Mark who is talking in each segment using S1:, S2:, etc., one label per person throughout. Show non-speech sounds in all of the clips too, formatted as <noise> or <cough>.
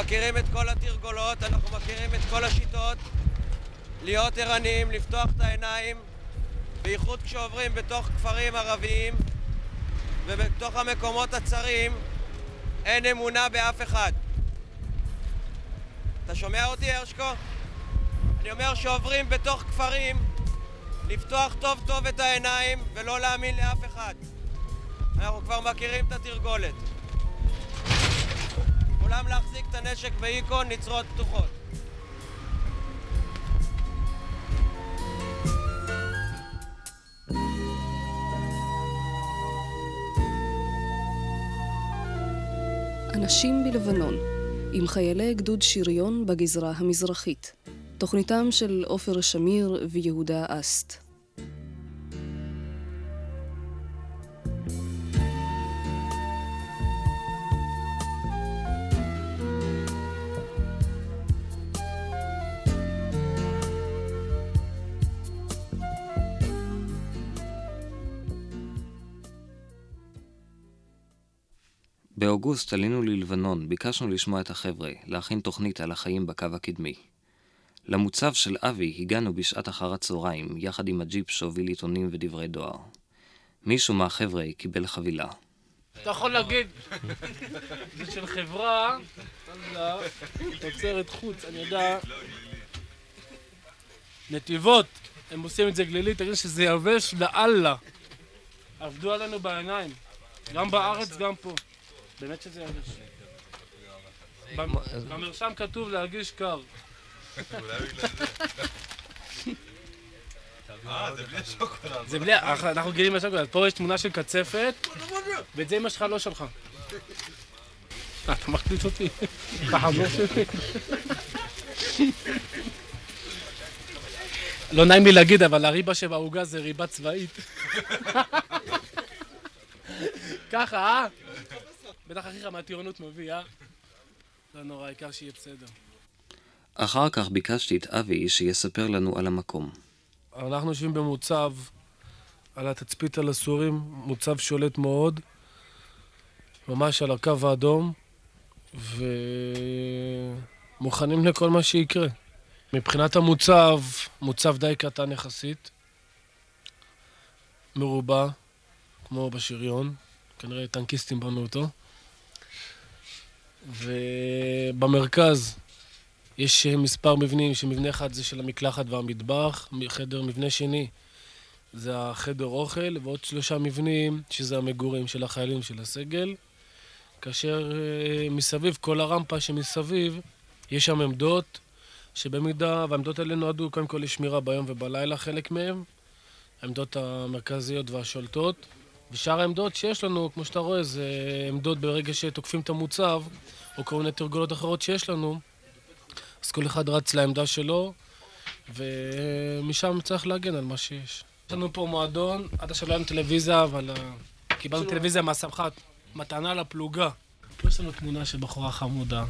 S1: מכירים את כל התרגולות, אנחנו מכירים את כל השיטות. להיות ערניים, לפתוח את העיניים, בייחוד כשעוברים בתוך כפרים ערביים ובתוך המקומות הצרים, אין אמונה באף אחד. אתה שומע אותי, הרשקו? אני אומר שעוברים בתוך כפרים, לפתוח טוב טוב את העיניים ולא להאמין לאף אחד. אנחנו כבר מכירים את התרגולת. כולם להחזיק את הנשק באיקון, נצרות פתוחות.
S2: אנשים בלבנון, עם חיילי גדוד שריון בגזרה המזרחית. תוכניתם של עופר שמיר ויהודה אסט.
S3: באוגוסט עלינו ללבנון, ביקשנו לשמוע את החבר'ה, להכין תוכנית על החיים בקו הקדמי. למוצב של אבי הגענו בשעת אחר הצהריים, יחד עם הג'יפ שהוביל עיתונים ודברי דואר. מישהו מהחבר'ה קיבל חבילה.
S4: אתה יכול להגיד, <laughs> זה של חברה, תוצרת חוץ, אני יודע, נתיבות, הם עושים את זה גלילי, תגיד שזה יבש לאללה. עבדו עלינו בעיניים, גם בארץ, גם פה. באמת שזה יבש. במרשם כתוב להרגיש קר. זה בלי, אנחנו גילים בשוקולד. פה יש תמונה של קצפת, ואת זה אמא שלך לא שלך. אה, אתה מחליט אותי? אתה חמור שלי? לא נעים לי להגיד, אבל הריבה שבעוגה זה ריבה צבאית. ככה, אה? בטח אחיך מהטירונות מביא, אה? לא נורא, העיקר שיהיה בסדר.
S3: אחר כך ביקשתי את אבי שיספר לנו על המקום.
S4: אנחנו יושבים במוצב על התצפית על הסורים, מוצב שולט מאוד, ממש על הקו האדום, ומוכנים לכל מה שיקרה. מבחינת המוצב, מוצב די קטן יחסית, מרובע, כמו בשריון, כנראה טנקיסטים בנו אותו. ובמרכז יש מספר מבנים, שמבנה אחד זה של המקלחת והמטבח, חדר, מבנה שני זה החדר אוכל, ועוד שלושה מבנים שזה המגורים של החיילים של הסגל. כאשר אה, מסביב, כל הרמפה שמסביב, יש שם עמדות, שבמידה, והעמדות האלה נועדו קודם כל לשמירה ביום ובלילה, חלק מהם, העמדות המרכזיות והשולטות. ושאר העמדות שיש לנו, כמו שאתה רואה, זה עמדות ברגע שתוקפים את המוצב, או כל מיני תרגולות אחרות שיש לנו, אז כל אחד רץ לעמדה שלו, ומשם צריך להגן על מה שיש. יש לנו פה מועדון, עד עכשיו לא היה לנו טלוויזיה, אבל uh, קיבלנו טלוויזיה מהסמח"ט, מתנה לפלוגה. פה יש לנו תמונה של בחורה חמודה.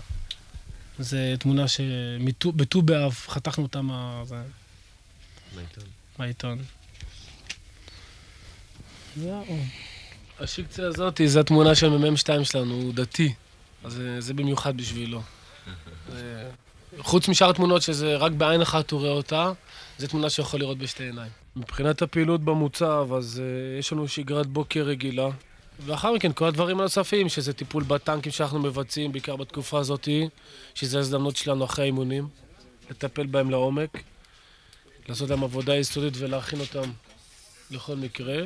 S4: זו תמונה שבט"ו באב חתכנו אותה מה... מהעיתון. מהעיתון. זהו. השיקציה הזאת, זו התמונה של מ"מ 2 שלנו, הוא דתי. אז זה במיוחד בשבילו. <laughs> חוץ משאר התמונות שזה רק בעין אחת הוא רואה אותה, זו תמונה שיכול לראות בשתי עיניים. מבחינת הפעילות במוצב, אז uh, יש לנו שגרת בוקר רגילה. ואחר מכן כל הדברים הנוספים, שזה טיפול בטנקים שאנחנו מבצעים, בעיקר בתקופה הזאת, שזה ההזדמנות שלנו אחרי האימונים, לטפל בהם לעומק, לעשות להם עבודה יסודית ולהכין אותם לכל מקרה.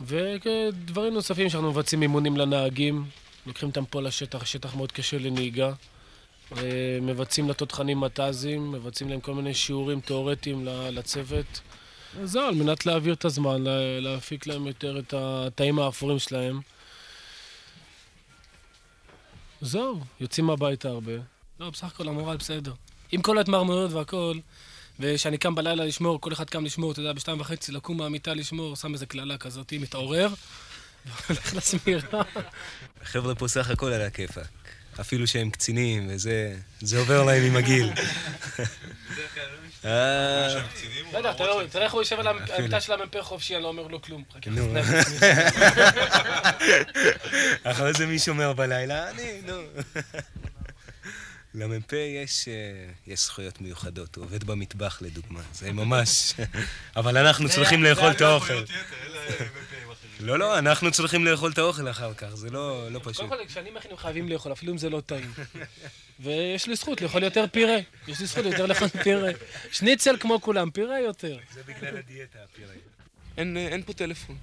S4: ודברים נוספים שאנחנו מבצעים אימונים לנהגים, לוקחים אותם פה לשטח, שטח מאוד קשה לנהיגה. אה, מבצעים לתותחנים מת"זים, מבצעים להם כל מיני שיעורים תיאורטיים לצוות. זהו, על מנת להעביר את הזמן, להפיק להם יותר את התאים האפורים שלהם. זהו, יוצאים הביתה הרבה. לא, בסך הכל המורל בסדר. עם כל ההתמרמרויות והכל, וכשאני קם בלילה לשמור, כל אחד קם לשמור, אתה יודע, בשתיים וחצי לקום מהמיטה לשמור, שם איזה קללה כזאת, מתעורר, והולך לשמירה.
S5: החבר'ה פה סך הכל על הכיפאק. אפילו שהם קצינים, וזה זה עובר להם עם הגיל.
S4: אה. בטח, תראה איך הוא יושב על המיטה של המ"פ חופשי, אני לא אומר לו כלום. נו. <laughs>
S5: אחרי זה מי שומר בלילה? אני, נו. למ"פ יש, אה, יש זכויות מיוחדות, הוא עובד במטבח לדוגמה, זה ממש... אבל אנחנו צריכים לאכול את האוכל. לא, לא, אנחנו צריכים לאכול את האוכל אחר כך, זה לא, לא פשוט.
S4: קודם כל, כשאני מכין, הם חייבים לאכול, אפילו אם זה לא טעים. ויש לי זכות לאכול יותר פירה. יש לי זכות יותר לאכול פירה. שניצל כמו כולם, פירה יותר.
S5: זה בגלל הדיאטה, הפירה.
S6: אין, אין פה טלפון.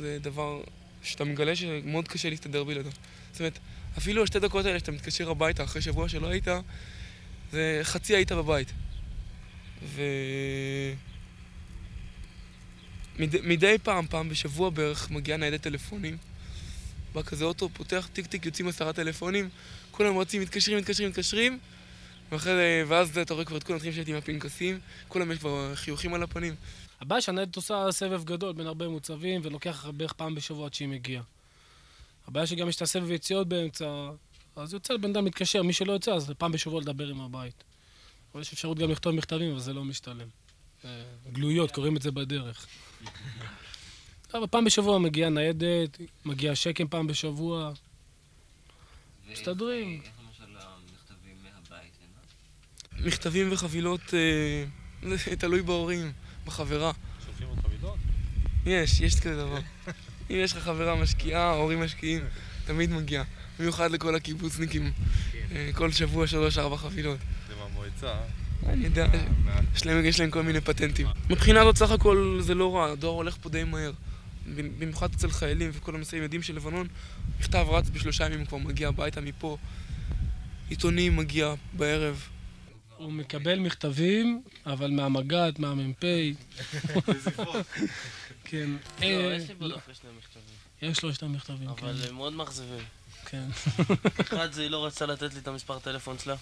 S6: זה דבר שאתה מגלה שמאוד קשה להסתדר בלעדיו. זאת אומרת, אפילו השתי דקות האלה שאתה מתקשר הביתה אחרי שבוע שלא היית, זה חצי היית בבית. ו... מדי, מדי פעם, פעם בשבוע בערך, מגיעה ניידת טלפונים. בא כזה אוטו, פותח טיק טיק, יוצאים עשרה טלפונים, כולם רצים, מתקשרים, מתקשרים, מתקשרים, ואחרי זה, ואז אתה רואה כבר את כולם מתחילים לשבת עם הפנקסים, כולם יש כבר חיוכים על הפנים.
S4: הבעיה שהניידת עושה סבב גדול בין הרבה מוצבים, ולוקח בערך פעם בשבוע עד שהיא מגיעה. הבעיה שגם יש את הסבב יציאות באמצע, אז יוצא בן אדם מתקשר, מי שלא יוצא, אז פעם בשבוע לדבר עם הבית. אבל יש אפשרות גם לכתוב מכתבים, אבל זה לא משתלם. אה, גלויות, קוראים את זה בדרך. <laughs> אבל פעם בשבוע מגיעה ניידת, מגיע שקם פעם בשבוע. מסתדרים.
S6: מכתבים וחבילות, אה, זה <laughs> תלוי בהורים, בחברה.
S7: שולחים עוד חבילות?
S6: יש, יש כזה דבר. <laughs> אם יש לך חברה משקיעה, ההורים משקיעים, תמיד מגיע. במיוחד לכל הקיבוצניקים. אה, כל שבוע שלוש-ארבע חבילות.
S7: זה מהמועצה.
S6: אני יודע, יש להם, יש להם כל מיני פטנטים. מבחינה זאת סך הכל זה לא רע, הדואר הולך פה די מהר. במיוחד אצל חיילים וכל המסייעים יודעים של לבנון, מכתב רץ בשלושה ימים כבר מגיע הביתה מפה. עיתונים מגיע בערב.
S4: הוא מקבל מכתבים, אבל מהמג"ד, מהמ"פ. <laughs> כן.
S8: לא,
S4: אה,
S8: יש לי בדף שני מכתבים.
S4: יש לו את המכתבים, כן.
S8: אבל הם מאוד מאכזבים.
S4: כן.
S8: אחד זה היא לא רצתה לתת לי את המספר טלפון שלה.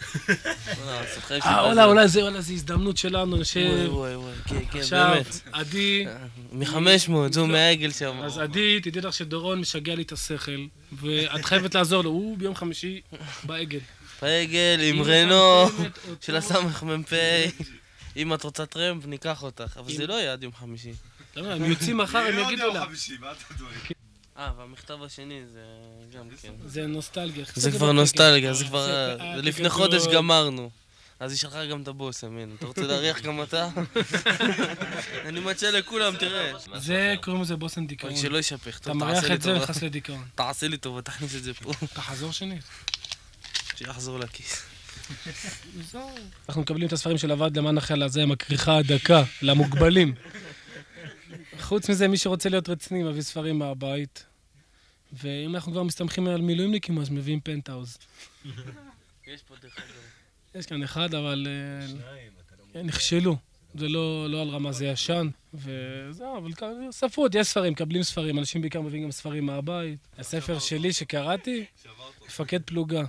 S8: <laughs> צוחק
S4: אה. וואלה, אולי זה, וואלה, הזדמנות שלנו, ש...
S8: וואי וואי וואי, כן, כן,
S4: עכשיו,
S8: באמת.
S4: עדי,
S8: מ-500, זו מהעגל שם.
S4: אז עדי, תדעי לך שדורון משגע לי את השכל, ואת חייבת לעזור לו, הוא ביום חמישי בעגל.
S8: בעגל עם רנו. של הסמ"פ. אם את רוצה טרמפ, ניקח אותך. אבל זה לא יהיה עד יום חמישי.
S4: אתה הם יוצאים מחר, הם יגידו לה.
S8: אה, והמכתב השני זה גם כן.
S4: זה נוסטלגיה.
S8: זה כבר. נוסטלגיה, זה כבר...
S4: זה
S8: אה,
S4: היה
S8: לפני. חודש גמרנו. אז היא שלחה גם את הבוס, אמין. אתה רוצה להריח גם אתה? <laughs> אני מציע לכולם, תראה.
S4: זה, קוראים לזה בושם דיכאון.
S8: רק שלא ישפך.
S4: אתה
S8: טוב,
S4: מריח
S8: תעשה לי
S4: את זה,
S8: טובה.
S4: נכנס לדיכאון. <laughs>
S8: תעשה לי טובה, תכניס את זה פה.
S4: תחזור שנית.
S8: שיחזור לכיס. <laughs>
S4: אנחנו מקבלים את הספרים של הוועד למען החייל, זה עם הכריכה הדקה, למוגבלים. חוץ מזה, מי שרוצה להיות רציני מביא ספרים מהבית. ואם אנחנו כבר מסתמכים על מילואימניקים, אז מביאים פנטהאוז. <laughs>
S8: יש פה דרך אגב.
S4: יש כאן אחד, אבל אה, נכשלו. זה לא, לא על רמה, זה ישן. וזהו, אבל כאן, ספרות, יש ספרים, מקבלים ספרים. אנשים בעיקר מביאים גם ספרים מהבית. הספר שלי שקראתי, מפקד פלוגה.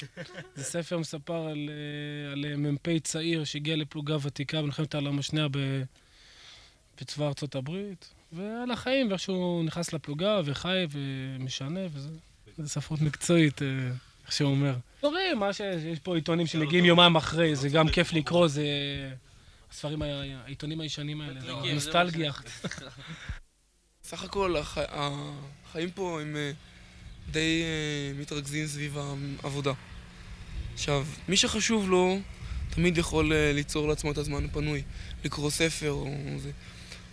S4: <laughs> זה ספר מספר על, אה, על אה, מ"פ צעיר שהגיע לפלוגה ותיקה במלחמת העולם השנייה ב- בצבא ארצות הברית, ועל החיים, ואיך שהוא נכנס לפלוגה וחי ומשנה, וזה זה ספרות מקצועית, אה, איך שהוא אומר. קוראים, מה שיש, יש פה עיתונים שמגיעים יומיים אחרי, זה גם כיף לקרוא, זה... הספרים, העיתונים הישנים האלה, נוסטלגיה. <laughs>
S6: סך הכל הח... החיים פה הם אה, די אה, מתרכזים סביב העבודה. עכשיו, מי שחשוב לו, תמיד יכול ליצור לעצמו את הזמן הפנוי, לקרוא ספר או זה.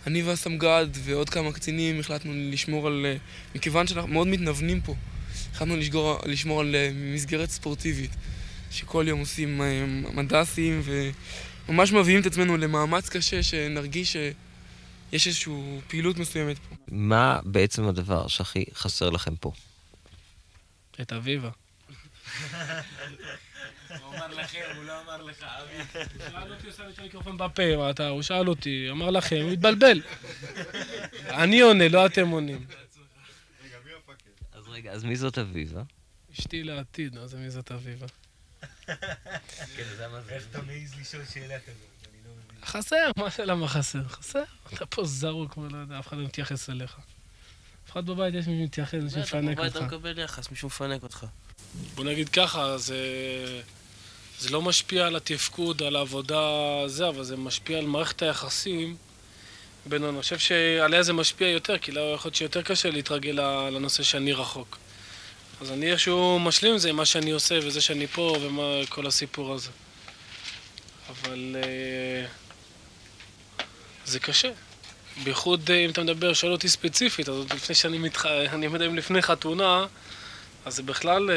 S6: אני והסמג"ד ועוד כמה קצינים החלטנו לשמור על... אה, מכיוון שאנחנו מאוד מתנוונים פה, החלטנו לשגור, לשמור על אה, מסגרת ספורטיבית, שכל יום עושים אה, מדסים וממש מביאים את עצמנו למאמץ קשה, שנרגיש שיש איזושהי פעילות מסוימת פה.
S9: מה בעצם הדבר שהכי חסר לכם פה?
S4: את אביבה. שאל אותי, עושה לי את המיקרופון בפה, מה אתה, הוא שאל אותי, אמר לכם, הוא התבלבל. אני עונה, לא אתם עונים.
S9: אז רגע, אז מי זאת אביבה?
S4: אשתי לעתיד, אז מי זאת אביבה?
S5: איך אתה מעז לשאול שאלה כזאת? לא.
S4: חסר, מה זה למה חסר? חסר. אתה פה זרוק, כמו לא יודע, אף אחד לא מתייחס אליך. אף אחד בבית יש מי שמתייחס, מי שמפנק
S8: בבית
S4: אותך.
S8: אתה מקבל יחס, מישהו מפנק אותך.
S4: בוא נגיד ככה, זה, זה לא משפיע על התפקוד, על העבודה, זה, אבל זה משפיע על מערכת היחסים בינינו. אני חושב שעליה זה משפיע יותר, כי לא יכול להיות שיותר קשה להתרגל לנושא שאני רחוק. אז אני איכשהו משלים עם זה, עם מה שאני עושה וזה שאני פה וכל הסיפור הזה. אבל אה, זה קשה. בייחוד אה, אם אתה מדבר, שואל אותי ספציפית, אז לפני שאני מתח... אני יודע אם לפני חתונה, אז זה בכלל, אה,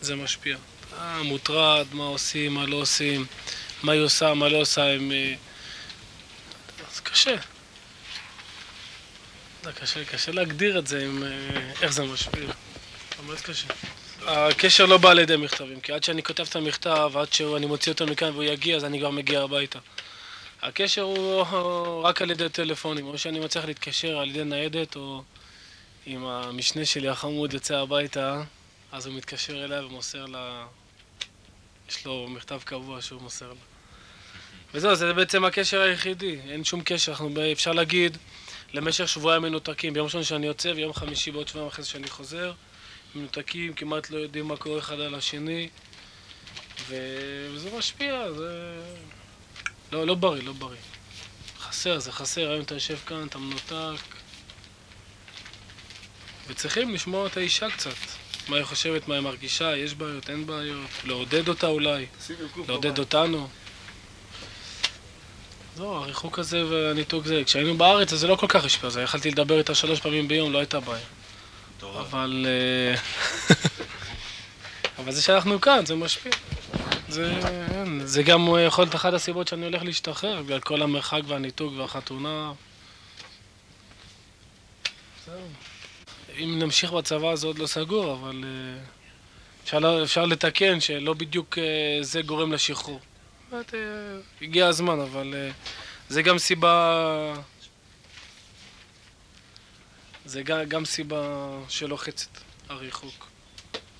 S4: זה משפיע. אתה מוטרד, מה עושים, מה לא עושים, מה היא עושה, מה לא עושה, הם... זה קשה. זה קשה, קשה להגדיר את זה, עם, איך זה משפיע. באמת קשה. הקשר לא בא על ידי מכתבים, כי עד שאני כותב את המכתב, עד שאני מוציא אותו מכאן והוא יגיע, אז אני כבר מגיע הביתה. הקשר הוא רק על ידי טלפונים, או שאני מצליח להתקשר על ידי ניידת, או אם המשנה שלי החמוד יוצא הביתה, אז הוא מתקשר אליה ומוסר לה... יש לו מכתב קבוע שהוא מוסר לה. וזהו, זה בעצם הקשר היחידי, אין שום קשר, אנחנו אפשר להגיד למשך שבועיים מנותקים, ביום ראשון שאני יוצא ויום חמישי בעוד שבועיים אחרי זה שאני חוזר. מנותקים, כמעט לא יודעים מה קורה אחד על השני וזה משפיע, זה... לא, לא בריא, לא בריא. חסר, זה חסר, היום אתה יושב כאן, אתה מנותק וצריכים לשמוע את האישה קצת מה היא חושבת, מה היא מרגישה, יש בעיות, אין בעיות, לעודד אותה אולי, לעודד אותנו זהו, הריחוק הזה והניתוק זה, כשהיינו בארץ אז זה לא כל כך השפיע, אז יכלתי לדבר איתה שלוש פעמים ביום, לא הייתה בעיה אבל... אה, <laughs> אבל זה שאנחנו כאן, זה משפיע. זה, זה גם יכול להיות אחת הסיבות שאני הולך להשתחרר, בגלל כל המרחק והניתוק והחתונה. זהו. אם נמשיך בצבא זה עוד לא סגור, אבל אה, אפשר, אפשר לתקן שלא בדיוק אה, זה גורם לשחרור. הגיע הזמן, אבל זה גם סיבה זה גם סיבה שלוחצת הריחוק.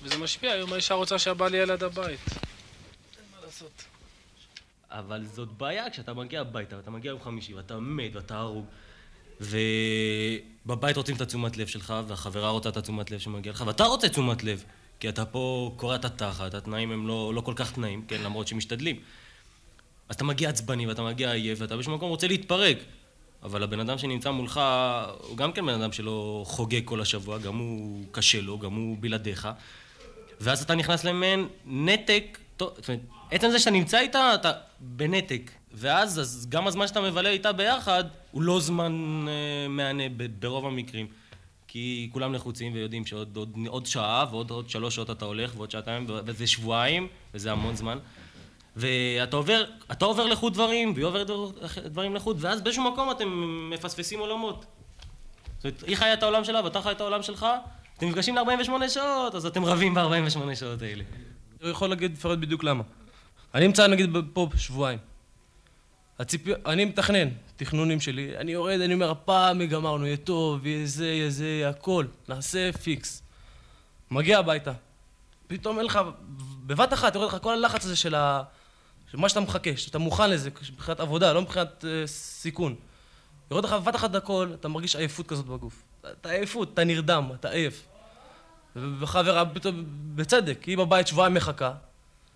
S4: וזה משפיע, היום האישה רוצה שהבעל יהיה ליד הבית. אין מה לעשות.
S10: אבל זאת בעיה כשאתה מגיע הביתה, ואתה מגיע יום חמישי, ואתה מת, ואתה הרוג, ובבית רוצים את התשומת לב שלך, והחברה רוצה את התשומת לב שמגיע לך, ואתה רוצה תשומת לב, כי אתה פה קורע את התחת, התנאים הם לא, לא כל כך תנאים, כן, למרות שמשתדלים. אז אתה מגיע עצבני, ואתה מגיע עייף, ואתה באיזשהו מקום רוצה להתפרק. אבל הבן אדם שנמצא מולך הוא גם כן בן אדם שלא חוגג כל השבוע, גם הוא קשה לו, גם הוא בלעדיך. ואז אתה נכנס למעין נתק, זאת אומרת, עצם זה שאתה נמצא איתה, אתה בנתק. ואז אז גם הזמן שאתה מבלה איתה ביחד, הוא לא זמן אה, מהנה ברוב המקרים. כי כולם לחוצים ויודעים שעוד עוד, עוד שעה ועוד עוד שלוש שעות אתה הולך ועוד שעתיים וזה שבועיים וזה המון זמן. ואתה עובר, אתה עובר לחוד דברים, והיא עוברת דברים לחוד, ואז באיזשהו מקום אתם מפספסים עולמות. זאת אומרת, היא חיה את העולם שלה ואתה חי את העולם שלך, אתם נפגשים ל-48 שעות, אז אתם רבים ב-48 שעות האלה.
S11: הוא יכול להגיד, לפרט בדיוק למה. אני נמצא נגיד פה שבועיים. הציפי... אני מתכנן, תכנונים שלי, אני יורד, אני אומר, הפעם גמרנו, יהיה טוב, יהיה זה, יהיה זה, יהיה הכל, נעשה פיקס. מגיע הביתה, פתאום אין לך, בבת אחת יורד לך כל הלחץ הזה של ה... מה שאתה מחכה, שאתה מוכן לזה, מבחינת עבודה, לא מבחינת uh, סיכון. יורד לך בבת אחת הכל, אתה מרגיש עייפות כזאת בגוף. אתה עייפות, אתה נרדם, אתה עייף. וחברה, בצדק, היא בבית שבועיים מחכה,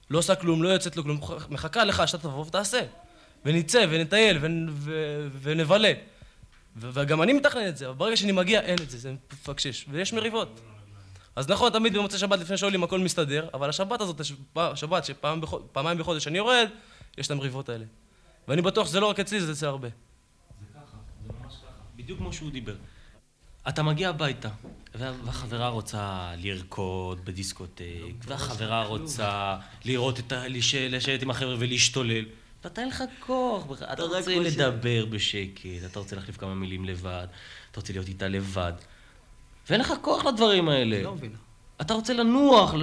S11: לא עושה כלום, לא יוצאת לו כלום, מחכה לך שאתה תבוא ותעשה. ונצא, ונטייל, ונבלה. וגם אני מתכנן את זה, אבל ברגע שאני מגיע, אין את זה, זה מפקשש. ויש מריבות. אז נכון, תמיד במוצאי שבת לפני שעולים הכל מסתדר, אבל השבת הזאת, השבת שפעמיים בחודש אני יורד, יש את המריבות האלה. ואני בטוח שזה לא רק אצלי, זה אצל הרבה. זה
S10: ככה, זה ממש ככה. בדיוק כמו שהוא דיבר. אתה מגיע הביתה, והחברה רוצה לרקוד בדיסקוטק, והחברה רוצה לראות את ה... לשבת עם החבר'ה ולהשתולל. ואתה אין לך כוח, אתה רוצה לדבר בשקט, אתה רוצה להחליף כמה מילים לבד, אתה רוצה להיות איתה לבד. ואין לך כוח לדברים האלה.
S11: לא מבינה.
S10: אתה רוצה לנוח,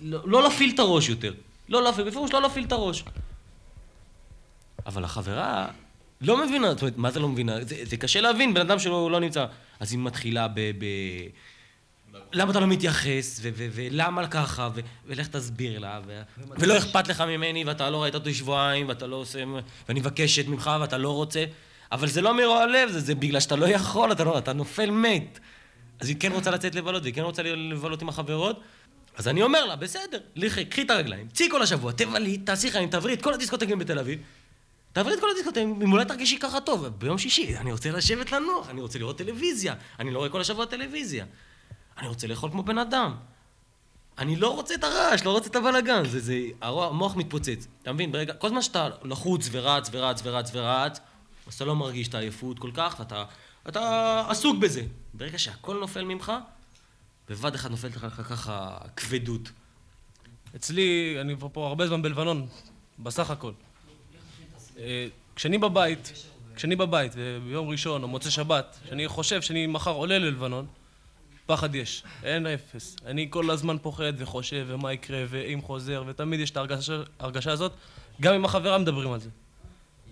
S10: לא להפעיל את הראש יותר. לא להפעיל, בפירוש לא להפעיל את הראש. אבל החברה לא מבינה, זאת אומרת, מה זה לא מבינה? זה, זה קשה להבין, בן אדם שלא לא נמצא. אז היא מתחילה ב... ב... למה אתה לא מתייחס, ולמה ככה, ולך תסביר לה, ו... ולא אכפת לך ממני, ואתה לא ראית אותי שבועיים, ואתה לא עושה... ואני מבקשת ממך, ואתה לא רוצה. אבל זה לא מרוע לב, זה, זה בגלל שאתה לא יכול, אתה, לא, אתה נופל מת. אז היא כן רוצה לצאת לבלות, והיא כן רוצה לבלות עם החברות. אז אני אומר לה, בסדר, לכי, קחי את הרגליים, צאי כל השבוע, תבלי, תעשי חיים, תעברי את כל הדיסקוטקים בתל אביב. תעברי את כל הדיסקוטקים, אם אולי תרגישי ככה טוב. ביום שישי, אני רוצה לשבת לנוח, אני רוצה לראות טלוויזיה. אני לא רואה כל השבוע טלוויזיה. אני רוצה לאכול כמו בן אדם. אני לא רוצה את הרעש, לא רוצה את הבלאגן, זה, זה, המוח מתפוצץ. אתה מבין? ברגע, כל זמן שאתה לחוץ ורץ ורץ ורץ ורץ, אז אתה לא מרגיש את העייפות כל כך, ואתה אתה עסוק בזה. ברגע שהכל נופל ממך, בבת אחד נופלת לך ככה כבדות.
S11: אצלי, אני כבר פה הרבה זמן בלבנון, בסך הכל. כשאני בבית, כשאני בבית, ביום ראשון או מוצא שבת, כשאני חושב שאני מחר עולה ללבנון, פחד יש, אין אפס. אני כל הזמן פוחד וחושב ומה יקרה ואם חוזר, ותמיד יש את ההרגשה, הזאת, גם עם החברה מדברים על זה.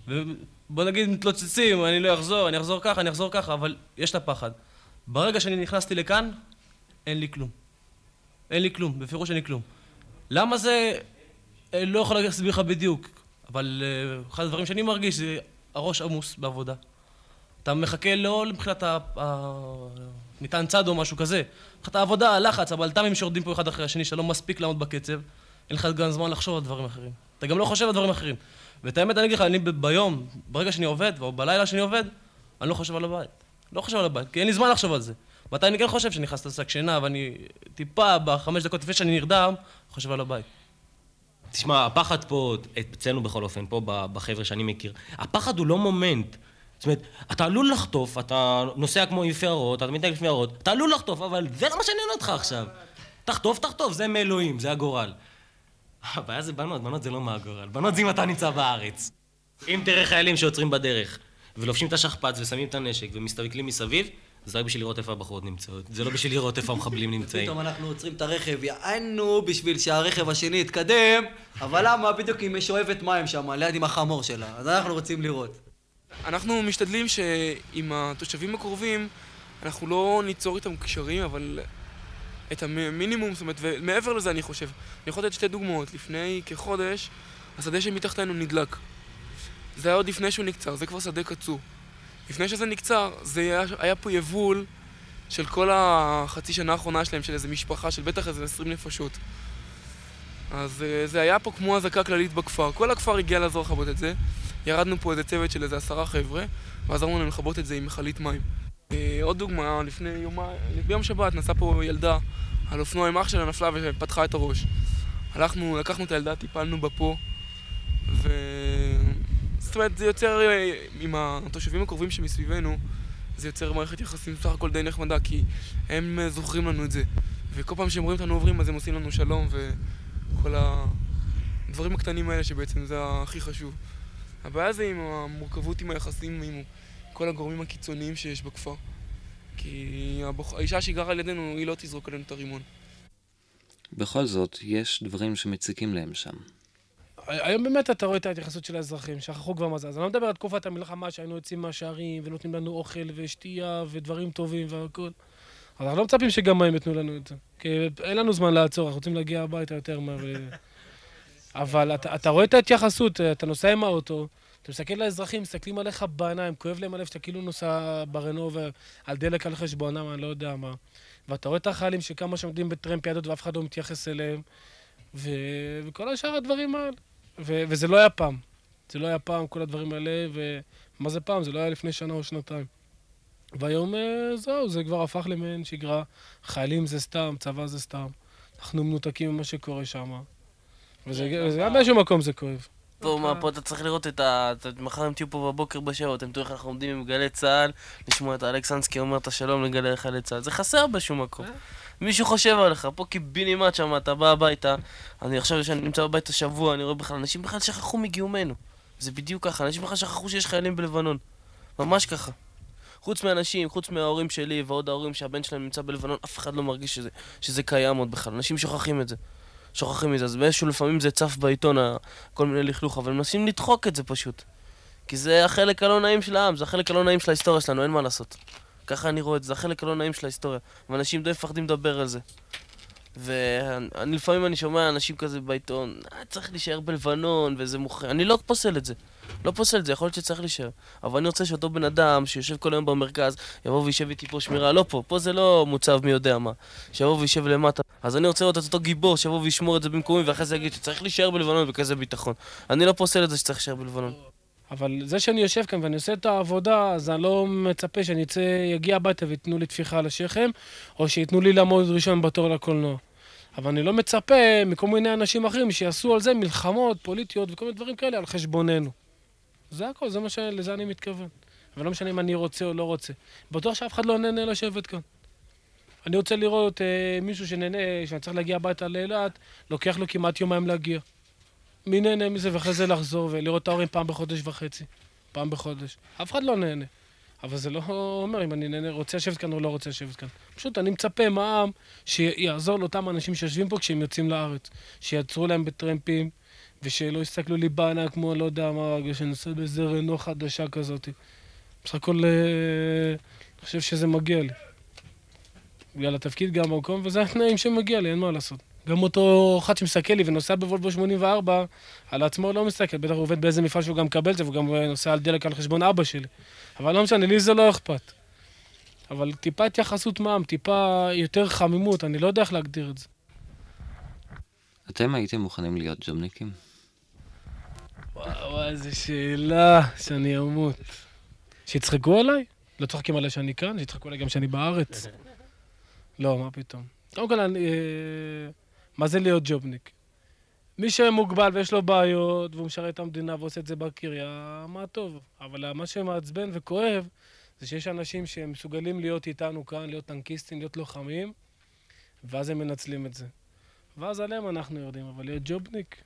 S11: ובוא נגיד מתלוצצים, אני לא אחזור, אני אחזור ככה, אני אחזור ככה, אבל יש את הפחד. ברגע שאני נכנסתי לכאן, אין לי כלום. אין לי כלום, בפירוש אין לי כלום. למה זה... אה, לא יכול להסביר לך בדיוק, אבל אה, אחד הדברים שאני מרגיש זה הראש עמוס בעבודה. אתה מחכה לא מבחינת המטען צד או משהו כזה, מבחינת העבודה, הלחץ, הבלת"מים שיורדים פה אחד אחרי השני, שאתה לא מספיק לעמוד בקצב, אין לך גם זמן לחשוב על דברים אחרים. אתה גם לא חושב על דברים אחרים. ואת האמת אני אגיד לך, אני ביום, ברגע שאני עובד, או בלילה שאני עובד, אני לא חושב על הבית. לא חושב על הבית, כי אין לי זמן לחשוב על זה. מתי אני כן חושב שאני נכנס לשק שינה, ואני טיפה, בחמש דקות לפני שאני נרדם, חושב על הבית.
S10: תשמע, הפחד פה, אצלנו בכל אופן, פה בחבר'ה שאני מכיר, הפחד הוא לא מומנט. זאת אומרת, אתה עלול לחטוף, אתה נוסע כמו עם יערות, אתה מתנהג לפי יערות, אתה עלול לחטוף, אבל זה לא מה שעניין אותך עכשיו. תחטוף, תחטוף, זה מאלוהים, זה הגורל. הבעיה זה בנות, בנות זה לא מהגורל. בנות זה אם אתה נמצא בארץ. אם תראה חיילים שעוצרים בדרך, ולובשים את השכפ"ץ ושמים את הנשק ומסתכלים מסביב, זה רק בשביל לראות איפה הבחורות נמצאות. זה לא בשביל לראות איפה המחבלים <laughs> נמצאים.
S12: פתאום אנחנו עוצרים את הרכב, יענו בשביל שהרכב השני יתקדם, אבל למה? בדיוק היא משואבת מים שם, ליד עם החמור שלה. אז אנחנו רוצים לראות.
S6: אנחנו משתדלים שעם התושבים הקרובים, אנחנו לא ניצור איתם קשרים, אבל את המינימום, זאת אומרת, ומעבר לזה אני חושב. אני יכול לתת שתי דוגמאות. לפני כחודש, השדה שמתחתנו נדלק. זה היה עוד לפני שהוא נקצר, זה כבר שדה קצור. לפני שזה נקצר, זה היה, היה פה יבול של כל החצי שנה האחרונה שלהם, של איזה משפחה, של בטח איזה 20 נפשות. אז אה, זה היה פה כמו אזעקה כללית בכפר. כל הכפר הגיע לעזור לכבות את זה. ירדנו פה איזה צוות של איזה עשרה חבר'ה, ועזרנו להם לכבות את זה עם מכלית מים. אה, עוד דוגמה, לפני יומיים, ביום שבת נסעה פה ילדה על אופנוע עם אח שלה נפלה ופתחה את הראש. הלכנו, לקחנו את הילדה, טיפלנו בה פה, ו... זאת אומרת, זה יוצר, אה, עם התושבים הקרובים שמסביבנו, זה יוצר מערכת יחסים סך הכל די נחמדה, כי הם אה, זוכרים לנו את זה. וכל פעם שהם רואים אותנו עוברים, אז הם עושים לנו שלום, וכל הדברים הקטנים האלה שבעצם זה הכי חשוב. הבעיה זה עם המורכבות עם היחסים עם כל הגורמים הקיצוניים שיש בכפר. כי הבוח... האישה שגרה על ידינו, היא לא תזרוק עלינו את הרימון.
S3: בכל זאת, יש דברים שמציקים להם שם.
S4: היום באמת אתה רואה את ההתייחסות של האזרחים, שכחו כבר מה זה. אז אני לא מדבר על תקופת המלחמה שהיינו יוצאים מהשערים ונותנים לנו אוכל ושתייה ודברים טובים והכל. אז אנחנו לא מצפים שגם הם ייתנו לנו את זה. כי אין לנו זמן לעצור, אנחנו רוצים להגיע הביתה יותר מהר. <laughs> אבל אתה, אתה רואה את ההתייחסות, אתה נוסע עם האוטו, אתה מסתכל לאזרחים, מסתכלים עליך בעיניים, כואב להם הלב שאתה כאילו נוסע ברנו ועל דלק על חשבונם, אני לא יודע מה. ואתה רואה את החיילים שכמה שעומדים בטרמפ ידות ואף אחד לא מתייחס אליהם, ו... וכל השאר הדברים האלה. ו... וזה לא היה פעם. זה לא היה פעם, כל הדברים האלה, ומה זה פעם? זה לא היה לפני שנה או שנתיים. והיום אה, זהו, זה כבר הפך למעין שגרה. חיילים זה סתם, צבא זה סתם. אנחנו מנותקים ממה שקורה שם. וזה גם באיזשהו מקום זה כואב.
S8: פה, מה, פה אתה צריך לראות את ה... מחר הם תהיו פה בבוקר בשעות, אתם תראו איך אנחנו עומדים עם גלי צה"ל, לשמוע את אלכסנסקי אומר את השלום לגלי חיילי צה"ל. זה חסר בשום מקום. מישהו חושב עליך, פה קיבינימט שם, אתה בא הביתה, אני עכשיו, כשאני נמצא בבית השבוע, אני רואה בכלל, אנשים בכלל שכחו מגיומנו. זה בדיוק ככה, אנשים בכלל שכחו שיש חיילים בלבנון. ממש ככה. חוץ מאנשים, חוץ מההורים שלי ועוד ההורים שהבן שלהם נמצא בלבנון, אף אחד לא מרגיש שזה, שזה קיים עוד בכלל. אנשים שוכחים את זה. שוכחים מזה. אז באיזשהו לפעמים זה צף בעיתון, כל מיני לכלוך, אבל מנסים לדחוק את זה פשוט. כי זה החלק הלא נעים של העם, זה החלק הלא נעים של ההיסטוריה שלנו, אין מה לעשות. ככה אני רואה את זה, החלק הלא נעים של ההיסטוריה. ואנשים די מפחדים לדבר על זה. ולפעמים אני שומע אנשים כזה בעיתון, אה, צריך להישאר בלבנון, וזה מוכר. אני לא פוסל את זה. לא פוסל את זה, יכול להיות שצריך להישאר. אבל אני רוצה שאותו בן אדם שיושב כל היום במרכז, יבוא וישב איתי פה שמירה. לא פה, פה זה לא מוצב מי יודע מה. שיבוא וישב למטה. אז אני רוצה לראות את אותו גיבור שיבוא וישמור את זה במקומי, ואחרי זה יגיד שצריך להישאר בלבנון בכזה ביטחון. אני לא פוסל את זה שצריך להישאר בלבנון.
S4: אבל זה שאני יושב כאן ואני עושה את העבודה, אז אני לא מצפה שאני אצא, יגיע הביתה וייתנו לי טפיחה על השכם, או שייתנו לי לעמוד ראשון בתור לקולנוע. אבל אני לא מצפה מכל מיני אנשים אחרים שיעשו על זה מלחמות פוליטיות וכל מיני דברים כאלה על חשבוננו. זה הכל, זה מה ש... לזה אני מתכוון. אבל לא משנה אם אני רוצה או לא רוצה. בטוח שאף אחד לא נהנה לשבת כאן. אני רוצה לראות אה, מישהו שנהנה, שאני צריך להגיע הביתה לאילת, לוקח לו כמעט יומיים להגיע. מי נהנה מזה ואחרי זה לחזור ולראות את ההורים פעם בחודש וחצי. פעם בחודש. אף אחד לא נהנה. אבל זה לא אומר אם אני נהנה, רוצה לשבת כאן או לא רוצה לשבת כאן. פשוט אני מצפה מהעם שיעזור לאותם אנשים שיושבים פה כשהם יוצאים לארץ. שיעצרו להם בטרמפים, ושלא יסתכלו לי בענה כמו, לא יודע מה, שנוסע באיזה רנו חדשה כזאת. בסך הכל, אה, אני חושב שזה מגיע לי. בגלל התפקיד גם במקום, וזה התנאים שמגיע לי, אין מה לעשות. גם אותו אחד שמסתכל לי ונוסע בוולבו 84, על עצמו לא מסתכל, בטח הוא עובד באיזה מפעל שהוא גם מקבל את זה, והוא גם נוסע על דלק על חשבון אבא שלי. אבל לא משנה, לי זה לא אכפת. אבל טיפה התייחסות מע"מ, טיפה יותר חמימות, אני לא יודע איך להגדיר את זה.
S3: אתם הייתם מוכנים להיות ג'ובניקים?
S4: וואו, איזה שאלה שאני אמות. שיצחקו עליי? לא צוחקים עליי שאני כאן? שיצחקו עליי גם שאני בארץ? <laughs> לא, מה פתאום. קודם כל, אני... מה זה להיות ג'ובניק? מי שמוגבל ויש לו בעיות, והוא משרת את המדינה ועושה את זה בקריה, מה טוב. אבל מה שמעצבן וכואב, זה שיש אנשים שהם מסוגלים להיות איתנו כאן, להיות טנקיסטים, להיות לוחמים, ואז הם מנצלים את זה. ואז עליהם אנחנו יורדים, אבל להיות ג'ובניק,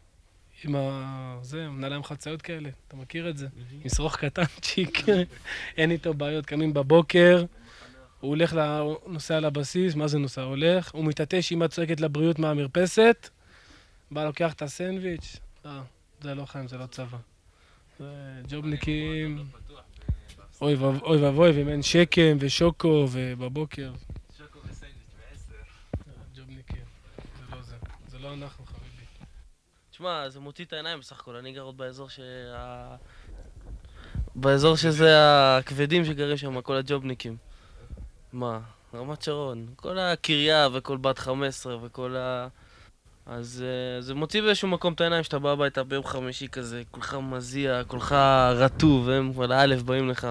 S4: עם ה... זה, מנהלי חצאיות כאלה, אתה מכיר את זה? עם שרוך קטנצ'יק, <laughs> אין איתו בעיות, קמים בבוקר, הוא הולך, הוא נוסע לבסיס, מה זה נוסע? הולך, הוא מתעטש, אמא צועקת לבריאות מהמרפסת, בא לוקח את הסנדוויץ', לא, זה לא חיים, זה לא צבא. זה ג'ובניקים... אוי ואבוי, ואם אין שקם ושוקו ובבוקר.
S8: שוקו וסנדוויץ' בעשר.
S4: ג'ובניקים, זה לא זה. זה לא אנחנו, חביבי.
S8: תשמע, זה מוציא את העיניים בסך הכל, אני גר עוד באזור ש... באזור שזה הכבדים שגרים שם, כל הג'ובניקים. מה? רמת שרון. כל הקריה וכל בת 15 וכל ה... אז uh, זה מוציא באיזשהו מקום את העיניים שאתה בא הביתה ביום חמישי כזה, כולך מזיע, כולך רטוב, הם על האלף באים לך.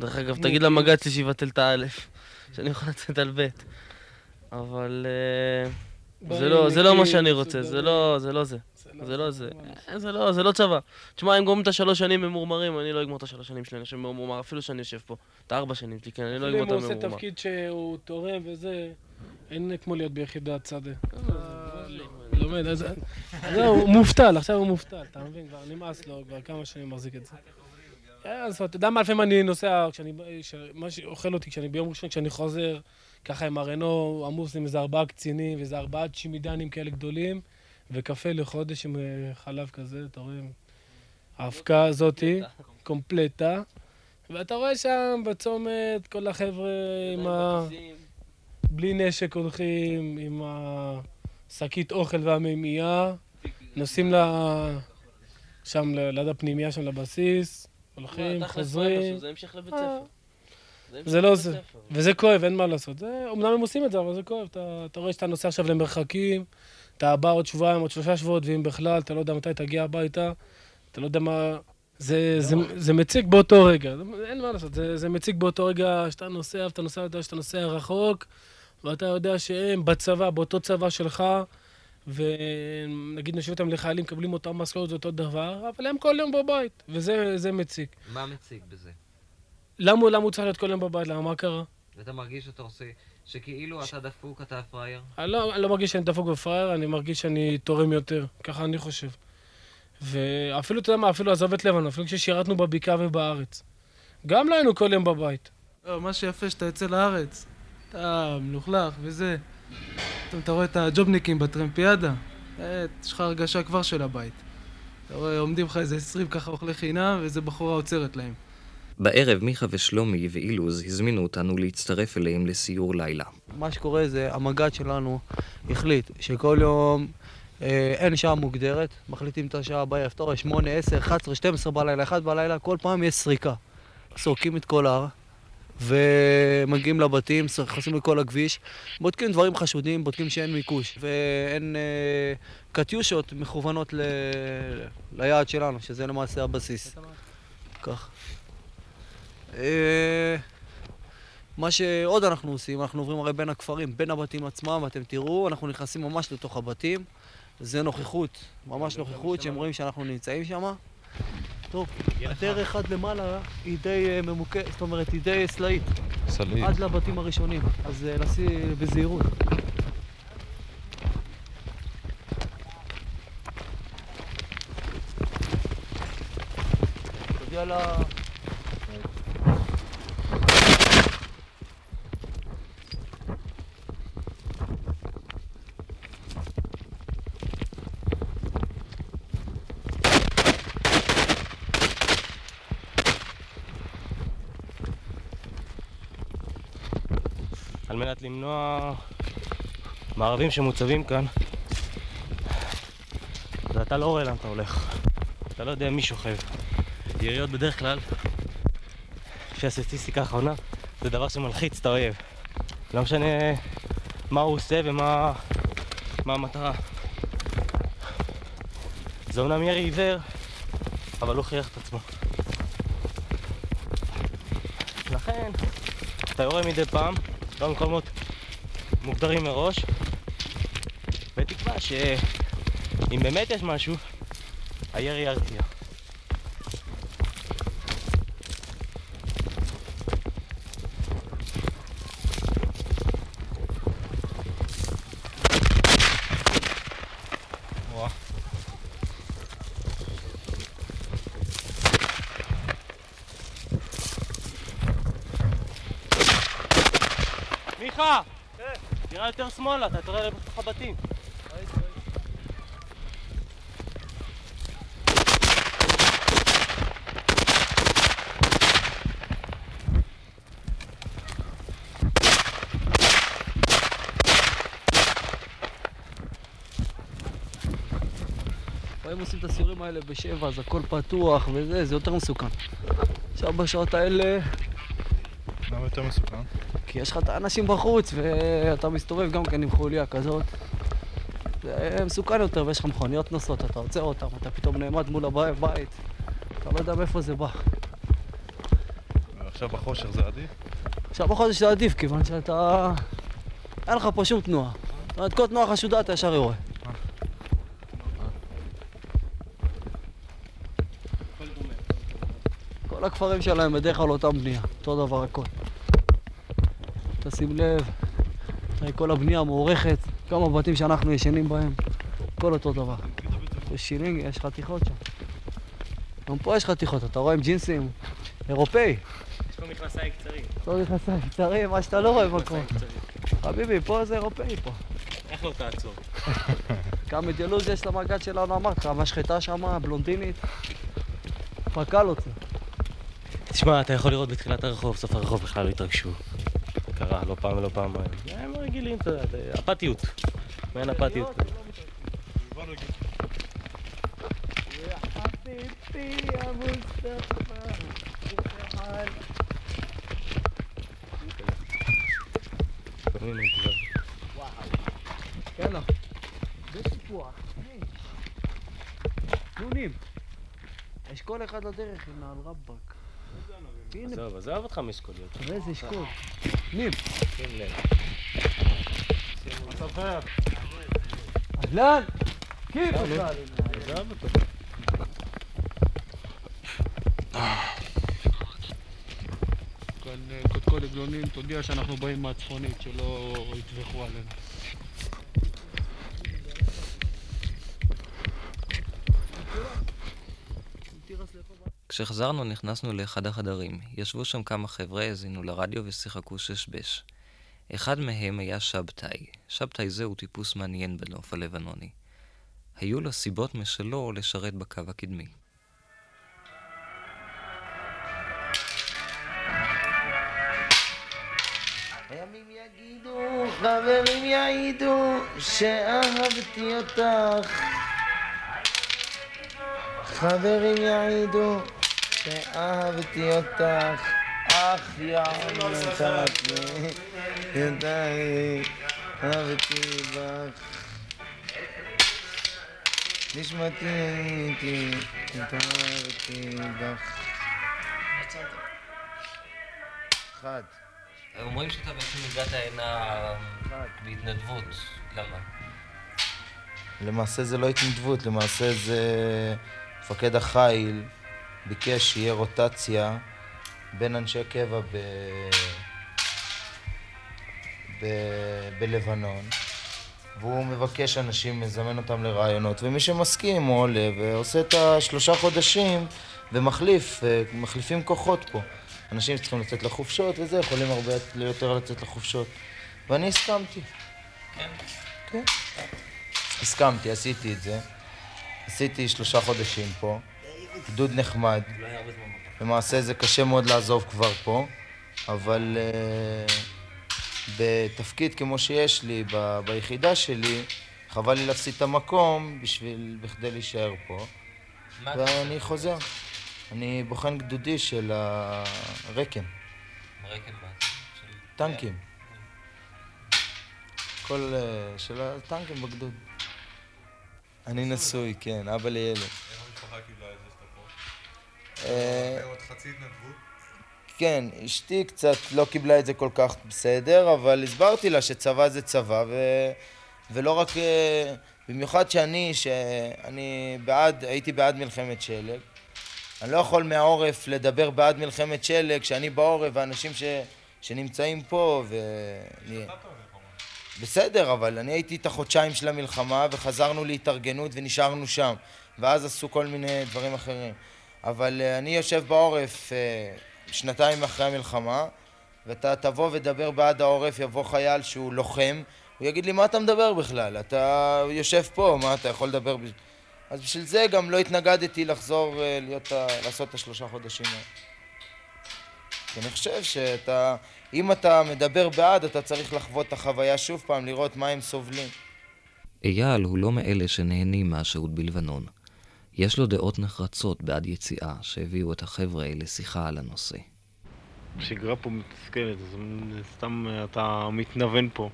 S8: דרך אגב, תגיד למג"ד שלי שיבטל את האלף, <laughs> שאני יכול לצאת על בית. אבל uh, זה לא, זה לא מה שאני רוצה, זה לא זה. לא זה. זה לא זה. זה לא, זה לא צבא. תשמע, אם גומרים את השלוש שנים ממורמרים, אני לא אגמור את השלוש שנים שלי, אני יושב ממורמר, אפילו שאני יושב פה. את הארבע שנים שלי, כן, אני לא אגמור את הממורמר.
S4: אם הוא עושה תפקיד שהוא תורם וזה, אין כמו להיות ביחידת שדה. לומד, אז זהו, הוא מובטל, עכשיו הוא מובטל, אתה מבין? כבר נמאס לו, כבר כמה שנים מחזיק את זה. אז אתה יודע מה, לפעמים אני נוסע, מה שאוכל אותי, כשאני ביום ראשון, כשאני חוזר, ככה עם הרנו עמוס עם איזה ארבעה קצינים, ואיזה ארבעה צ'ימידנים כאלה גדולים, וקפה לחודש עם חלב כזה, אתה רואה? האבקה הזאתי, קומפלטה. ואתה רואה שם בצומת כל החבר'ה עם ה... בלי נשק הולכים, עם ה... שקית אוכל והמימייה, נוסעים ל... שם ליד הפנימייה שם לבסיס, הולכים, חוזרים.
S8: זה המשך לבית ספר.
S4: זה לא זה, וזה כואב, אין מה לעשות. זה, אמנם הם עושים את זה, אבל זה כואב. אתה רואה שאתה נוסע עכשיו למרחקים, אתה בא עוד שבועיים, עוד שלושה שבועות, ואם בכלל, אתה לא יודע מתי תגיע הביתה, אתה לא יודע מה... זה, זה, זה מציג באותו רגע, אין מה לעשות, זה, זה מציג באותו רגע שאתה נוסע, ואתה נוסע, שאתה נוסע רחוק, ואתה יודע שהם בצבא, באותו צבא שלך, ונגיד נשאיר אותם לחיילים, מקבלים אותם משכורת, זה אותו דבר, אבל הם כל יום בבית, וזה מציג.
S9: מה מציג בזה?
S4: למה, למה הוא צריך להיות כל יום בבית? למה? מה קרה?
S9: ואתה מרגיש שאתה עושה, שכאילו אתה דפוק, אתה פראייר?
S4: אני לא, אני לא מרגיש שאני דפוק ופראייר, אני מרגיש שאני תורם יותר. ככה אני חושב. ואפילו, אתה יודע מה, אפילו עזוב את לבנון, אפילו כששירתנו בבקעה ובארץ. גם לא היינו כל יום בבית.
S13: לא, מה שיפה שאתה יוצא לארץ, אתה מלוכלך וזה. פתאום אתה רואה את הג'ובניקים בטרמפיאדה, יש לך הרגשה כבר של הבית. אתה רואה, עומדים לך איזה עשרים ככה אוכלי חינם, ואיזה בחורה עוצרת להם.
S3: בערב מיכה ושלומי ואילוז הזמינו אותנו להצטרף אליהם לסיור לילה.
S12: מה שקורה זה, המג"ד שלנו החליט שכל יום אה, אין שעה מוגדרת, מחליטים את השעה בערב, אתה רואה, 8, 10, 11, 12 בלילה, 1 בלילה, כל פעם יש סריקה. סורקים את כל ההר, ומגיעים לבתים, נכנסים לכל הכביש, בודקים דברים חשודים, בודקים שאין מיקוש ואין אה, קטיושות מכוונות ל... ליעד שלנו, שזה למעשה הבסיס. כך. אה, מה שעוד אנחנו עושים, אנחנו עוברים הרי בין הכפרים, בין הבתים עצמם, ואתם תראו, אנחנו נכנסים ממש לתוך הבתים. זה נוכחות, ממש נוכחות, שהם רואים שאנחנו נמצאים שם. טוב, הדרך עד למעלה היא די אה, ממוקדת, זאת אומרת, היא די סלעית.
S7: סלעית.
S12: עד לבתים הראשונים, אז אה, לשים בזהירות. תודיע לה...
S10: על מנת למנוע מערבים שמוצבים כאן. ואתה לא רואה לאן אתה הולך. אתה לא יודע מי שוכב. יריות בדרך כלל, לפי הסטטיסטיקה האחרונה, זה דבר שמלחיץ את האויב. לא משנה מה הוא עושה ומה מה המטרה. זה אומנם ירי עיוור, אבל הוא הוכיח את עצמו. לכן, אתה יורה מדי פעם, במקומות מוגדרים מראש, בתקווה שאם באמת יש משהו, הירי ירתיע.
S7: וואה.
S10: מיכה! תראה יותר שמאלה, אתה תראה בתוך הבתים.
S12: לפעמים עושים את הסיורים האלה בשבע, אז הכל פתוח וזה, זה יותר מסוכן. עכשיו בשעות האלה,
S7: למה יותר מסוכן?
S12: כי יש לך את האנשים בחוץ, ואתה מסתובב גם כן עם חוליה כזאת. זה מסוכן יותר, ויש לך מכוניות נוסעות, אתה עוצר אותם, אתה פתאום נעמד מול הבית, אתה לא יודע מאיפה זה בא.
S7: עכשיו בחושך זה עדיף?
S12: עכשיו בחודש זה עדיף, כיוון שאתה... אין לך פה שום תנועה. זאת אומרת, כל תנועה חשודה אתה ישר יורה. כל הכפרים שלהם בדרך כלל אותם בנייה, אותו דבר הכל. תשים לב, כל הבנייה מוערכת, גם הבתים שאנחנו ישנים בהם, הכל אותו דבר. יש שילינג, יש חתיכות שם. גם פה יש חתיכות, אתה רואה עם ג'ינסים, אירופאי.
S10: יש פה מכנסיים קצרים.
S12: לא מכנסיים קצרים, מה שאתה לא רואה במקום. חביבי, פה זה אירופאי פה.
S10: איך לא תעצור? <laughs>
S12: גם את ילוז יש למג"ד שלנו, אמרתי לך, המשחטה שם, בלונדינית. פקל אותה.
S10: תשמע, אתה יכול לראות בתחילת הרחוב, סוף הרחוב בכלל לא התרגשו. קרה לא פעם ולא פעמיים. הם רגילים, אתה יודע, אפתיות. מעין אפתיות.
S12: יאללה. זה סיפוח. נונים. אשכול אחד לדרך עם נעל רבאק.
S10: עזוב, עזוב אותך מאשכוליות.
S12: תראה איזה אשכול. נים.
S10: שים לב.
S12: אהלן! כיף.
S10: עזוב אותו.
S12: כאן קודקוד עגלונים, תודיע שאנחנו באים מהצפונית, שלא יטבחו עלינו.
S3: כשחזרנו נכנסנו לאחד החדרים. ישבו שם כמה חבר'ה, האזינו לרדיו ושיחקו שש-בש. אחד מהם היה שבתאי. שבתאי זה הוא טיפוס מעניין בנוף הלבנוני. היו לו סיבות משלו לשרת בקו הקדמי.
S14: חברים יעידו, שאהבתי אותך. חברים יעידו, שאהבתי אותך. אך יענו נתתי, ידיי, אהבתי בך. נשמתי הייתי, התאהבתי בך. אחד.
S3: אומרים שאתה בעצם הגעת הנה בהתנדבות. למה?
S14: למעשה זה לא התנדבות, למעשה זה מפקד החיל ביקש שיהיה רוטציה בין אנשי קבע ב... ב... בלבנון והוא מבקש אנשים, מזמן אותם לרעיונות ומי שמסכים הוא עולה ועושה את השלושה חודשים ומחליף, אה, מחליפים כוחות פה. אנשים שצריכים לצאת לחופשות וזה, יכולים הרבה יותר לצאת לחופשות. ואני הסכמתי.
S3: כן?
S14: כן. הסכמתי, עשיתי את זה. עשיתי שלושה חודשים פה, גדוד נחמד. למעשה זה קשה מאוד לעזוב כבר פה, אבל uh, בתפקיד כמו שיש לי ב- ביחידה שלי, חבל לי להפסיד את המקום בשביל, בכדי להישאר פה. ואני חוזר. אני בוחן גדודי של הרקם,
S3: רקם מה?
S14: טנקים. כל... אה, של הטנקים בגדוד. אני נשוי, כן, אבא לילד. כן, אשתי קצת לא קיבלה את זה כל כך בסדר, אבל הסברתי לה שצבא זה צבא, ו... ולא רק... אה, במיוחד שאני, שאני בעד, הייתי בעד מלחמת שלג. אני לא יכול מהעורף לדבר בעד מלחמת שלג כשאני בעורף ואנשים ש... שנמצאים פה ו... אני... בסדר, אבל אני הייתי את החודשיים של המלחמה וחזרנו להתארגנות ונשארנו שם ואז עשו כל מיני דברים אחרים אבל uh, אני יושב בעורף uh, שנתיים אחרי המלחמה ואתה תבוא ודבר בעד העורף, יבוא חייל שהוא לוחם הוא יגיד לי מה אתה מדבר בכלל? אתה יושב פה, מה אתה יכול לדבר? אז בשביל זה גם לא התנגדתי לחזור uh, להיות. לעשות את השלושה חודשים האלה אני חושב שאתה, אם אתה מדבר בעד, אתה צריך לחוות את החוויה שוב פעם, לראות מה הם סובלים.
S3: אייל הוא לא מאלה שנהנים מהשהות בלבנון. יש לו דעות נחרצות בעד יציאה שהביאו את החבר'ה לשיחה על הנושא.
S15: השגרה פה מתסכלת, אז סתם אתה מתנוון פה.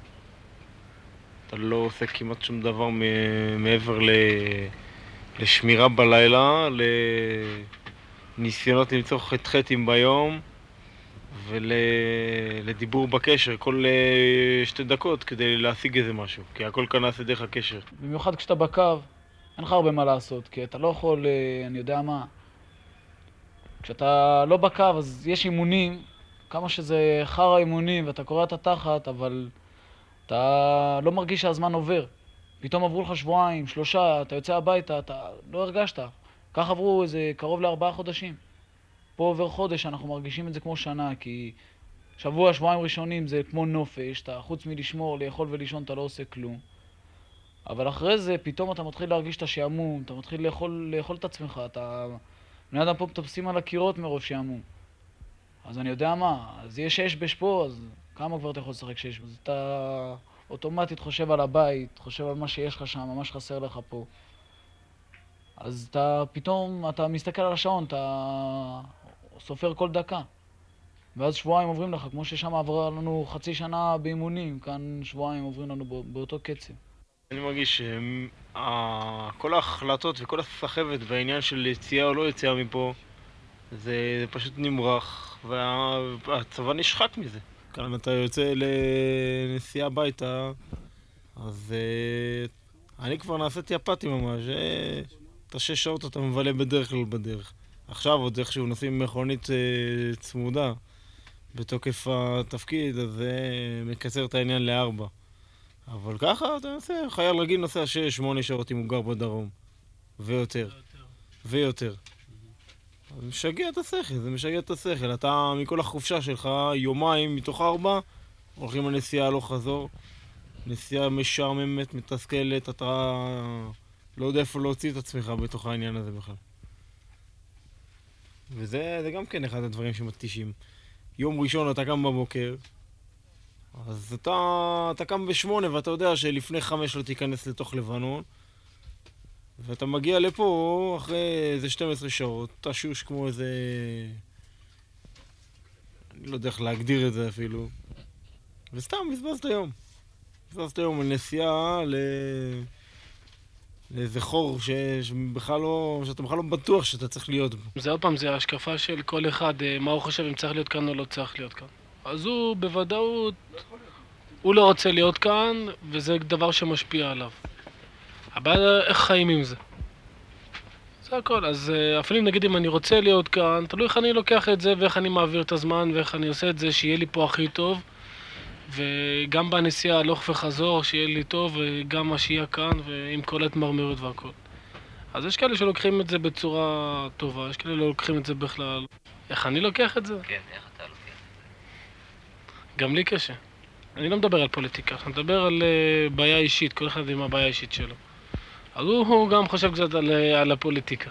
S15: אתה לא עושה כמעט שום דבר מ- מעבר ל... לשמירה בלילה, לניסיונות למצוא חטחטים ביום ולדיבור בקשר כל אה, שתי דקות כדי להשיג איזה משהו, כי הכל כאן נעשה דרך הקשר.
S13: במיוחד כשאתה בקו, אין לך הרבה מה לעשות, כי אתה לא יכול, אה, אני יודע מה. כשאתה לא בקו, אז יש אימונים, כמה שזה חרא אימונים, ואתה קורע את התחת, אבל אתה לא מרגיש שהזמן עובר. פתאום עברו לך שבועיים, שלושה, אתה יוצא הביתה, אתה לא הרגשת. כך עברו איזה קרוב לארבעה חודשים. פה עובר חודש, אנחנו מרגישים את זה כמו שנה, כי שבוע, שבועיים ראשונים זה כמו נופש, אתה חוץ מלשמור, לאכול ולישון, אתה לא עושה כלום. אבל אחרי זה, פתאום אתה מתחיל להרגיש את השעמום, אתה מתחיל לאכול, לאכול את עצמך, אתה... בני אדם פה מטפסים על הקירות מרוב שעמום. אז אני יודע מה, אז יש אש בש פה, אז כמה כבר אתה יכול לשחק שש? אז אתה אוטומטית חושב על הבית, חושב על מה שיש לך שם, מה שחסר לך פה. אז אתה פתאום, אתה מסתכל על השעון, אתה סופר כל דקה. ואז שבועיים עוברים לך, כמו ששם עברה לנו חצי שנה באימונים, כאן שבועיים עוברים לנו בא- באותו קצב.
S15: אני מרגיש שכל ההחלטות וכל הסחבת והעניין של יציאה או לא יציאה מפה זה, זה פשוט נמרח והצבא נשחק מזה. כאן אתה יוצא לנסיעה הביתה אז אה, אני כבר נעשיתי אפאתי ממש אה, את השש שעות אתה מבלה בדרך כלל בדרך. עכשיו עוד איכשהו נוסעים מכונית אה, צמודה בתוקף התפקיד אז זה מקצר את העניין לארבע. אבל ככה אתה נוסע, חייל רגיל נוסע 6-8 שעות אם הוא גר בדרום. ויותר. ויותר. זה משגע את השכל, זה משגע את השכל. אתה, מכל החופשה שלך, יומיים מתוך ארבע, הולכים לנסיעה הלוך חזור. נסיעה משעממת, מתסכלת, אתה לא יודע איפה להוציא את עצמך בתוך העניין הזה בכלל. וזה זה גם כן אחד הדברים שמתישים. יום ראשון אתה קם בבוקר, אז אתה, אתה קם בשמונה ואתה יודע שלפני חמש לא תיכנס לתוך לבנון ואתה מגיע לפה אחרי איזה 12 שעות, תשוש כמו איזה... אני לא יודע איך להגדיר את זה אפילו. וסתם, בזבזת יום. בזבזת יום על נסיעה ל... לאיזה חור ש... שבכלל לא... שאתה בכלל לא בטוח שאתה צריך להיות בו.
S4: זה עוד פעם, זה השקפה של כל אחד, אה, מה הוא חושב אם צריך להיות כאן או לא צריך להיות כאן. אז הוא בוודאות, הוא לא רוצה להיות כאן, וזה דבר שמשפיע עליו. הבעיה איך חיים עם זה. זה הכל. אז אה, אפילו אם נגיד אם אני רוצה להיות כאן, תלוי איך אני לוקח את זה ואיך אני מעביר את הזמן ואיך אני עושה את זה, שיהיה לי פה הכי טוב. וגם בנסיעה הלוך וחזור, שיהיה לי טוב, וגם השהייה כאן, ועם כל ההתמרמרת והכל. אז יש כאלה שלוקחים את זה בצורה טובה, יש כאלה לא לוקחים את זה בכלל. איך אני לוקח את זה?
S9: כן, איך
S4: גם לי קשה. אני לא מדבר על פוליטיקה, אני מדבר על uh, בעיה אישית, כל אחד עם הבעיה האישית שלו. אז הוא, הוא גם חושב קצת על, אה, על הפוליטיקה.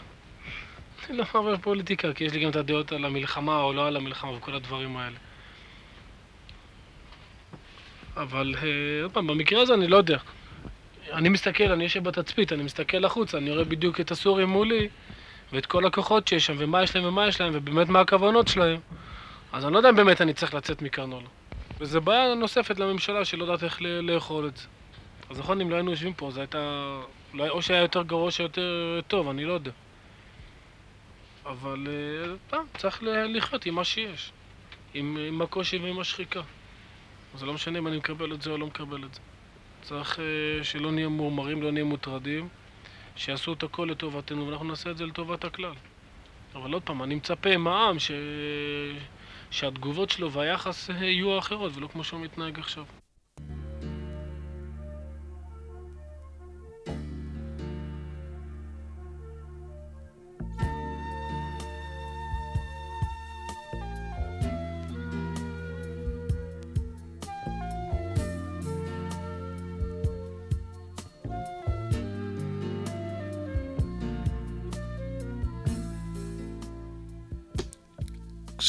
S4: אני לא מעבר פוליטיקה, כי יש לי גם את הדעות על המלחמה או לא על המלחמה וכל הדברים האלה. אבל אה, עוד פעם, במקרה הזה אני לא יודע. אני מסתכל, אני יושב בתצפית, אני מסתכל החוצה, אני רואה בדיוק את הסורים מולי ואת כל הכוחות שיש שם, ומה יש להם ומה יש להם, ובאמת מה הכוונות שלהם. אז אני לא יודע אם באמת אני צריך לצאת מכאן או לא. וזו בעיה נוספת לממשלה שלא יודעת איך לאכול את זה. אז נכון, אם לא היינו יושבים פה, זה הייתה... אולי או שהיה יותר גרוע או שיותר טוב, אני לא יודע. אבל אה, צריך לחיות עם מה שיש. עם, עם הקושי ועם השחיקה. זה לא משנה אם אני מקבל את זה או לא מקבל את זה. צריך uh, שלא נהיה מורמרים, לא נהיה מוטרדים, שיעשו את הכל לטובתנו ואנחנו נעשה את זה לטובת הכלל. אבל עוד פעם, אני מצפה מהעם ש... שהתגובות שלו והיחס יהיו אחרות ולא כמו שהוא מתנהג עכשיו.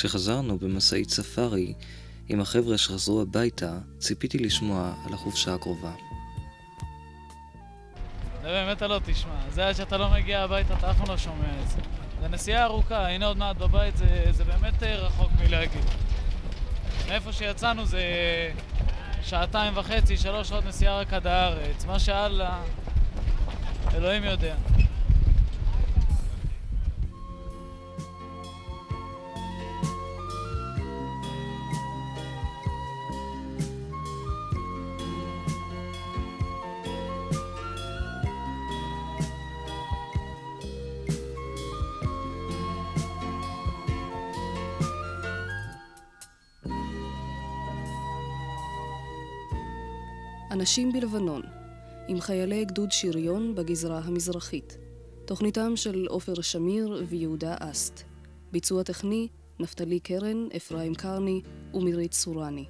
S3: כשחזרנו במשאית ספארי עם החבר'ה שחזרו הביתה, ציפיתי לשמוע על החופשה הקרובה.
S16: זה באמת אתה לא תשמע. זה עד שאתה לא מגיע הביתה, אתה אף פעם לא שומע את זה. זה נסיעה ארוכה, הנה עוד מעט בבית, זה, זה באמת אה, רחוק מלהגיד. מאיפה שיצאנו זה שעתיים וחצי, שלוש שעות נסיעה רק עד הארץ. מה שאללה, אלוהים יודע.
S2: אנשים בלבנון, עם חיילי גדוד שריון בגזרה המזרחית. תוכניתם של עופר שמיר ויהודה אסט. ביצוע טכני, נפתלי קרן, אפרים קרני ומירית סורני.